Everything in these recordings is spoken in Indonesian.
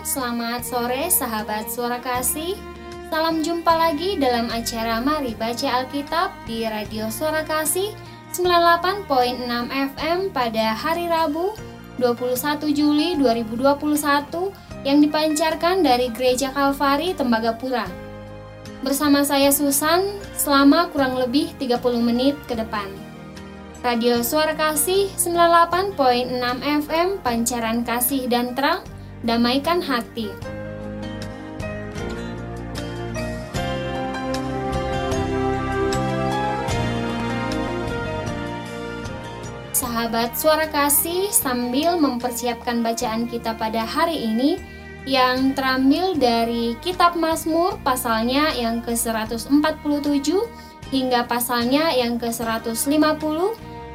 Selamat sore sahabat suara kasih Salam jumpa lagi dalam acara Mari Baca Alkitab di Radio Suara Kasih 98.6 FM pada hari Rabu 21 Juli 2021 yang dipancarkan dari Gereja Kalvari Tembagapura. Bersama saya Susan selama kurang lebih 30 menit ke depan. Radio Suara Kasih 98.6 FM Pancaran Kasih dan Terang damaikan hati. Sahabat suara kasih, sambil mempersiapkan bacaan kita pada hari ini yang terambil dari Kitab Mazmur pasalnya yang ke-147 hingga pasalnya yang ke-150,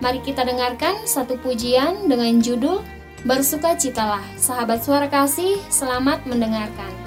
mari kita dengarkan satu pujian dengan judul Bersukacitalah, sahabat suara kasih, selamat mendengarkan.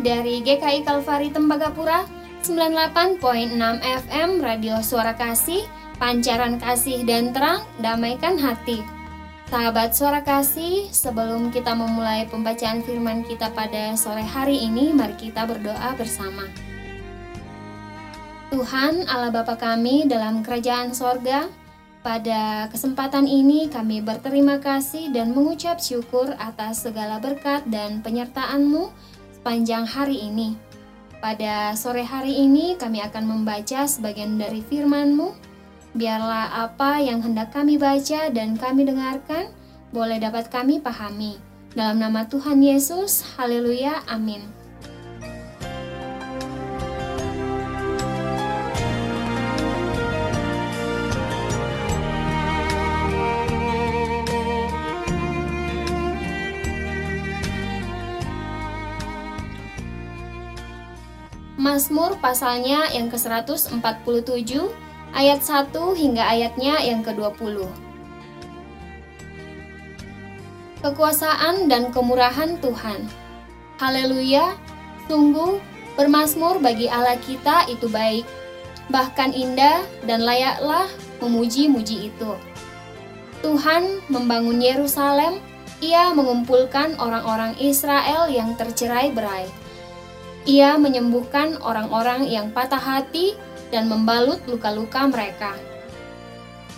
Dari GKI Kalvari Tembagapura 98.6 FM Radio Suara Kasih Pancaran Kasih dan Terang Damaikan Hati Sahabat Suara Kasih, sebelum kita memulai pembacaan firman kita pada sore hari ini, mari kita berdoa bersama. Tuhan Allah Bapa kami dalam kerajaan sorga, pada kesempatan ini kami berterima kasih dan mengucap syukur atas segala berkat dan penyertaan-Mu sepanjang hari ini. Pada sore hari ini kami akan membaca sebagian dari firman-Mu biarlah apa yang hendak kami baca dan kami dengarkan boleh dapat kami pahami. Dalam nama Tuhan Yesus, haleluya, amin. Mazmur pasalnya yang ke-147 ayat 1 hingga ayatnya yang ke-20. Kekuasaan dan kemurahan Tuhan. Haleluya, sungguh bermasmur bagi Allah kita itu baik, bahkan indah dan layaklah memuji-muji itu. Tuhan membangun Yerusalem, ia mengumpulkan orang-orang Israel yang tercerai berai. Ia menyembuhkan orang-orang yang patah hati dan membalut luka-luka mereka.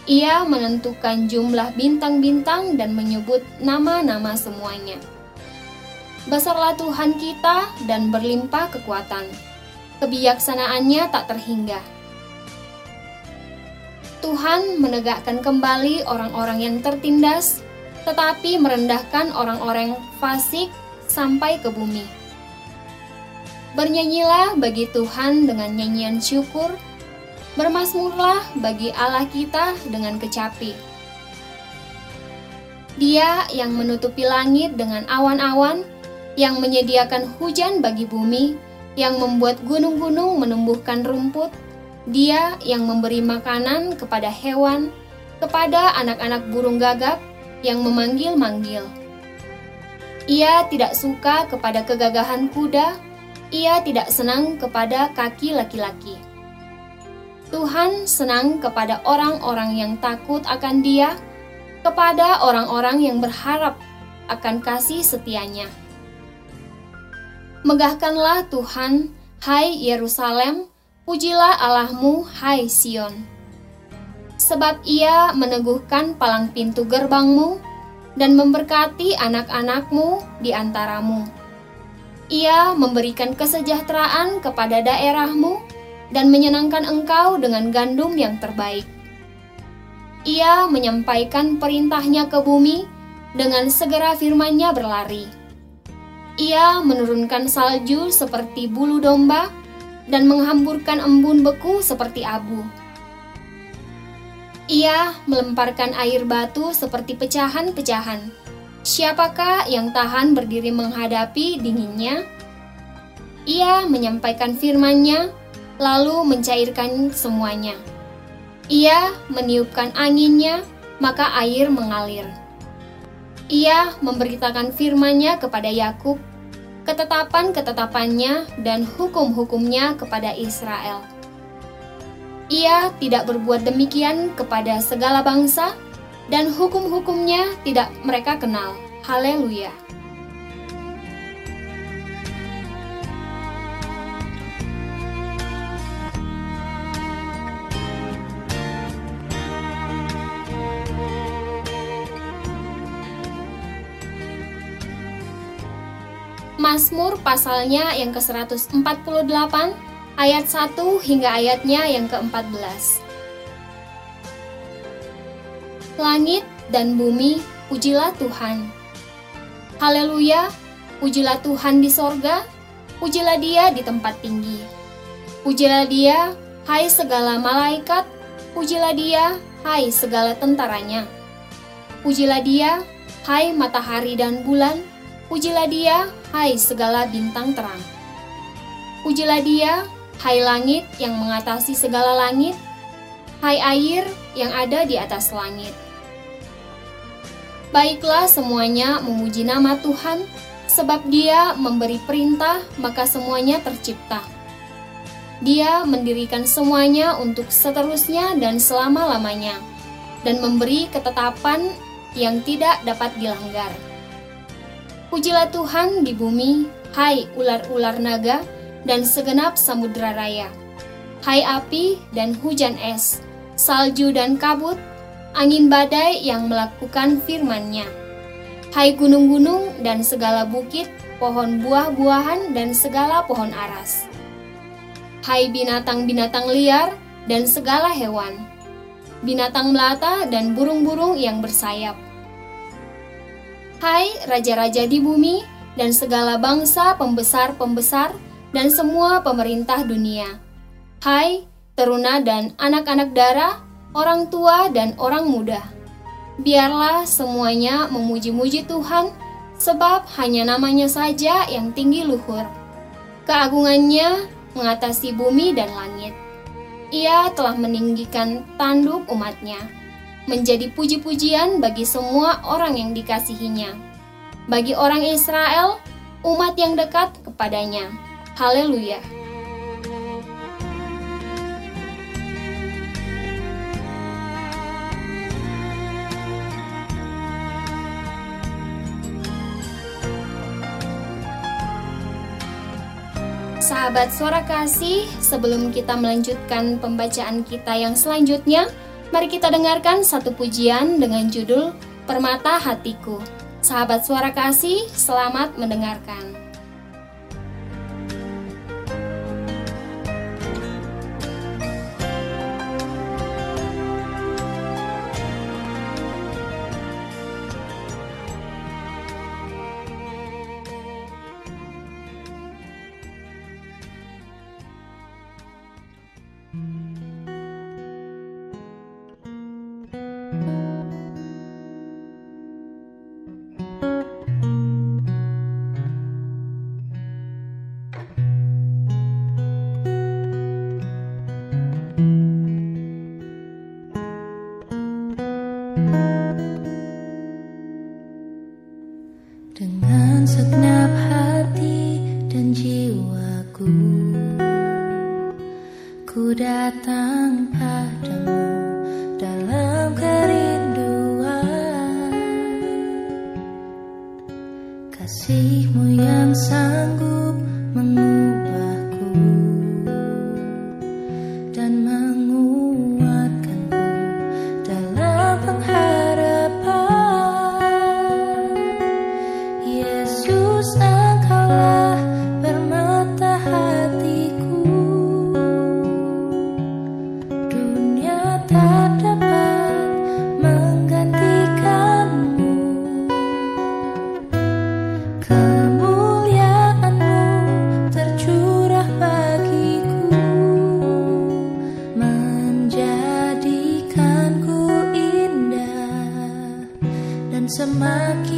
Ia menentukan jumlah bintang-bintang dan menyebut nama-nama semuanya. Besarlah Tuhan kita dan berlimpah kekuatan. Kebijaksanaannya tak terhingga. Tuhan menegakkan kembali orang-orang yang tertindas, tetapi merendahkan orang-orang fasik sampai ke bumi. Bernyanyilah bagi Tuhan dengan nyanyian syukur, bermasmurlah bagi Allah kita dengan kecapi. Dia yang menutupi langit dengan awan-awan, yang menyediakan hujan bagi bumi, yang membuat gunung-gunung menumbuhkan rumput, dia yang memberi makanan kepada hewan, kepada anak-anak burung gagak yang memanggil-manggil. Ia tidak suka kepada kegagahan kuda, ia tidak senang kepada kaki laki-laki. Tuhan senang kepada orang-orang yang takut akan Dia, kepada orang-orang yang berharap akan kasih setianya. Megahkanlah Tuhan, hai Yerusalem, pujilah Allahmu, hai Sion. Sebab ia meneguhkan palang pintu gerbangmu dan memberkati anak-anakmu di antaramu ia memberikan kesejahteraan kepada daerahmu dan menyenangkan engkau dengan gandum yang terbaik. Ia menyampaikan perintahnya ke bumi dengan segera firmannya berlari. Ia menurunkan salju seperti bulu domba dan menghamburkan embun beku seperti abu. Ia melemparkan air batu seperti pecahan-pecahan Siapakah yang tahan berdiri menghadapi dinginnya? Ia menyampaikan firman-Nya, lalu mencairkan semuanya. Ia meniupkan anginnya, maka air mengalir. Ia memberitakan firman-Nya kepada Yakub, ketetapan-ketetapannya dan hukum-hukumnya kepada Israel. Ia tidak berbuat demikian kepada segala bangsa, dan hukum-hukumnya tidak mereka kenal. Haleluya! Mazmur pasalnya yang ke-148 ayat 1 hingga ayatnya yang ke-14. Langit dan bumi, pujilah Tuhan. Haleluya, pujilah Tuhan di sorga, pujilah dia di tempat tinggi. Pujilah dia, hai segala malaikat, pujilah dia, hai segala tentaranya. Pujilah dia, hai matahari dan bulan, pujilah dia, hai segala bintang terang. Pujilah dia, hai langit yang mengatasi segala langit, hai air yang ada di atas langit. Baiklah semuanya memuji nama Tuhan, sebab Dia memberi perintah, maka semuanya tercipta. Dia mendirikan semuanya untuk seterusnya dan selama-lamanya, dan memberi ketetapan yang tidak dapat dilanggar. Pujilah Tuhan di bumi, hai ular-ular naga, dan segenap samudera raya. Hai api dan hujan es, salju dan kabut, angin badai yang melakukan firman-Nya. Hai gunung-gunung dan segala bukit, pohon buah-buahan dan segala pohon aras. Hai binatang-binatang liar dan segala hewan. binatang melata, dan burung-burung yang bersayap. Hai raja-raja di bumi dan segala bangsa pembesar-pembesar dan semua pemerintah dunia. Hai teruna dan anak-anak darah, orang tua dan orang muda. Biarlah semuanya memuji-muji Tuhan, sebab hanya namanya saja yang tinggi luhur. Keagungannya mengatasi bumi dan langit. Ia telah meninggikan tanduk umatnya, menjadi puji-pujian bagi semua orang yang dikasihinya. Bagi orang Israel, umat yang dekat kepadanya. Haleluya! Sahabat suara kasih, sebelum kita melanjutkan pembacaan kita yang selanjutnya, mari kita dengarkan satu pujian dengan judul Permata Hatiku. Sahabat suara kasih, selamat mendengarkan. Jadikan ku indah dan semakin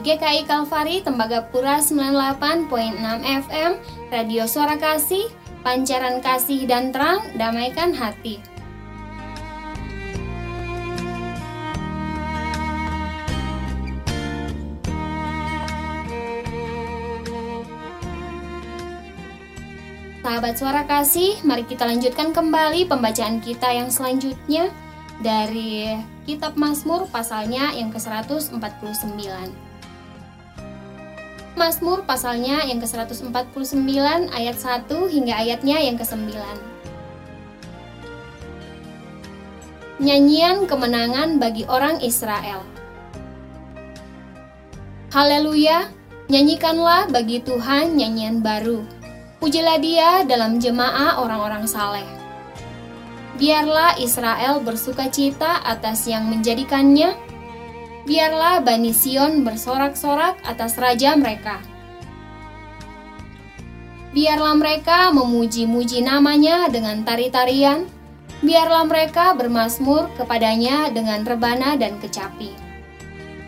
GKI Kalvari Tembagapura 98.6 FM Radio Suara Kasih Pancaran kasih dan terang damaikan hati Sahabat suara kasih, mari kita lanjutkan kembali pembacaan kita yang selanjutnya dari kitab Mazmur pasalnya yang ke-149. Mazmur pasalnya yang ke-149 ayat 1 hingga ayatnya yang ke-9. Nyanyian kemenangan bagi orang Israel. Haleluya, nyanyikanlah bagi Tuhan nyanyian baru Pujilah dia dalam jemaah orang-orang saleh. Biarlah Israel bersuka cita atas yang menjadikannya. Biarlah Bani Sion bersorak-sorak atas raja mereka. Biarlah mereka memuji-muji namanya dengan tari-tarian. Biarlah mereka bermasmur kepadanya dengan rebana dan kecapi.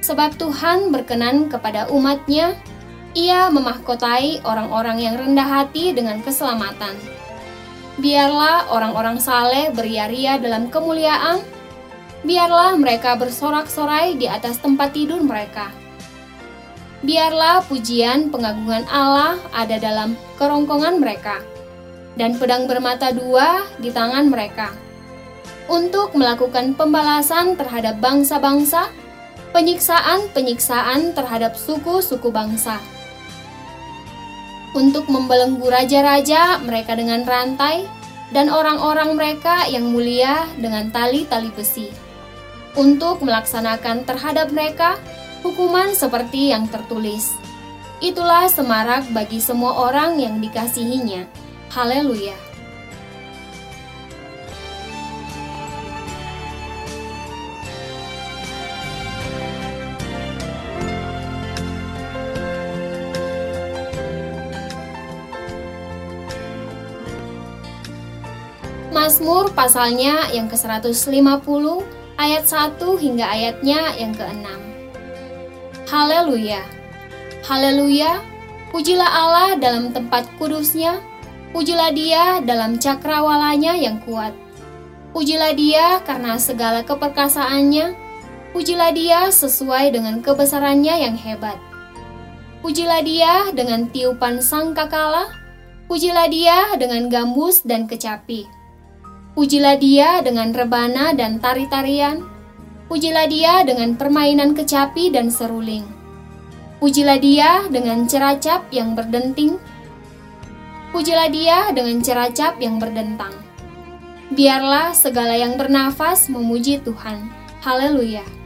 Sebab Tuhan berkenan kepada umatnya, ia memahkotai orang-orang yang rendah hati dengan keselamatan. Biarlah orang-orang saleh beria-ria dalam kemuliaan. Biarlah mereka bersorak-sorai di atas tempat tidur mereka. Biarlah pujian pengagungan Allah ada dalam kerongkongan mereka, dan pedang bermata dua di tangan mereka, untuk melakukan pembalasan terhadap bangsa-bangsa, penyiksaan-penyiksaan terhadap suku-suku bangsa untuk membelenggu raja-raja mereka dengan rantai dan orang-orang mereka yang mulia dengan tali-tali besi. Untuk melaksanakan terhadap mereka hukuman seperti yang tertulis. Itulah semarak bagi semua orang yang dikasihinya. Haleluya! Mazmur pasalnya yang ke-150 ayat 1 hingga ayatnya yang ke-6. Haleluya. Haleluya. Pujilah Allah dalam tempat kudusnya. Pujilah dia dalam cakrawalanya yang kuat. Pujilah dia karena segala keperkasaannya. Pujilah dia sesuai dengan kebesarannya yang hebat. Pujilah dia dengan tiupan sangkakala. Pujilah dia dengan gambus dan kecapi. Pujilah dia dengan rebana dan tari-tarian. Pujilah dia dengan permainan kecapi dan seruling. Pujilah dia dengan ceracap yang berdenting. Pujilah dia dengan ceracap yang berdentang. Biarlah segala yang bernafas memuji Tuhan. Haleluya!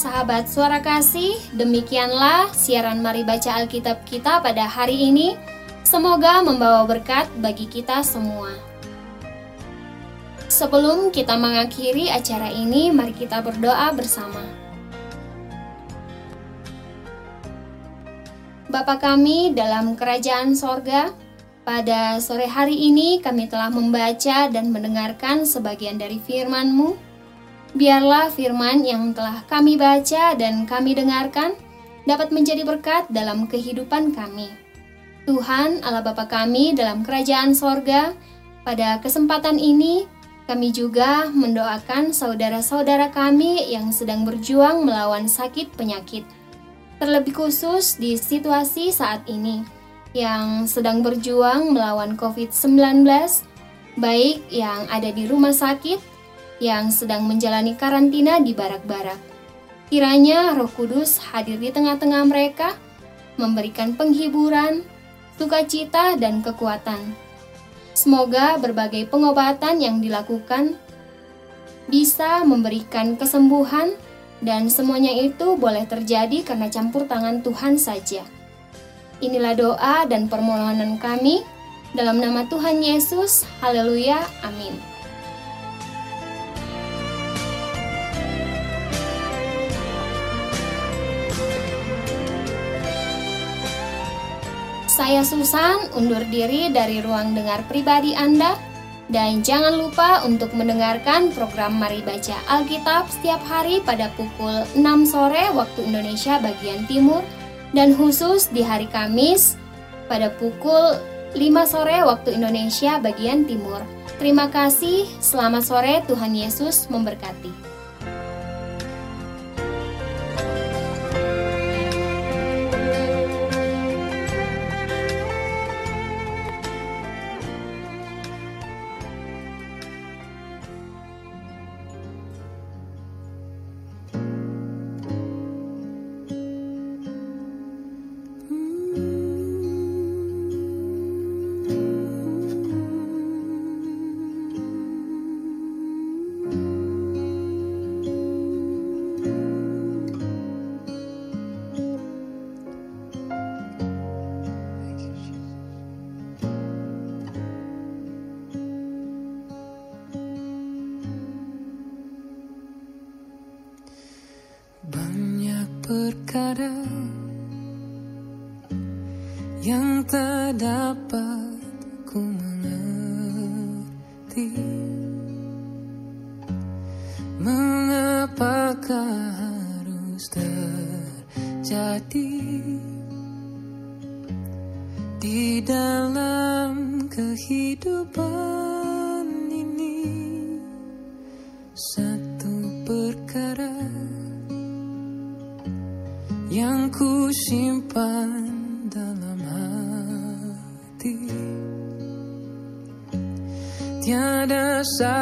Sahabat suara kasih, demikianlah siaran Mari Baca Alkitab kita pada hari ini. Semoga membawa berkat bagi kita semua. Sebelum kita mengakhiri acara ini, mari kita berdoa bersama. Bapa kami dalam kerajaan sorga, pada sore hari ini kami telah membaca dan mendengarkan sebagian dari firman-Mu Biarlah firman yang telah kami baca dan kami dengarkan dapat menjadi berkat dalam kehidupan kami. Tuhan Allah Bapa kami dalam kerajaan sorga, pada kesempatan ini kami juga mendoakan saudara-saudara kami yang sedang berjuang melawan sakit penyakit. Terlebih khusus di situasi saat ini yang sedang berjuang melawan COVID-19, baik yang ada di rumah sakit yang sedang menjalani karantina di barak-barak. Kiranya Roh Kudus hadir di tengah-tengah mereka, memberikan penghiburan, sukacita, dan kekuatan. Semoga berbagai pengobatan yang dilakukan bisa memberikan kesembuhan, dan semuanya itu boleh terjadi karena campur tangan Tuhan saja. Inilah doa dan permohonan kami dalam nama Tuhan Yesus. Haleluya, amin. Saya Susan undur diri dari ruang dengar pribadi Anda dan jangan lupa untuk mendengarkan program Mari Baca Alkitab setiap hari pada pukul 6 sore waktu Indonesia bagian Timur dan khusus di hari Kamis pada pukul 5 sore waktu Indonesia bagian Timur. Terima kasih, selamat sore, Tuhan Yesus memberkati. Perkara yang tak dapat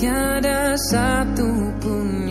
Tiada satu pun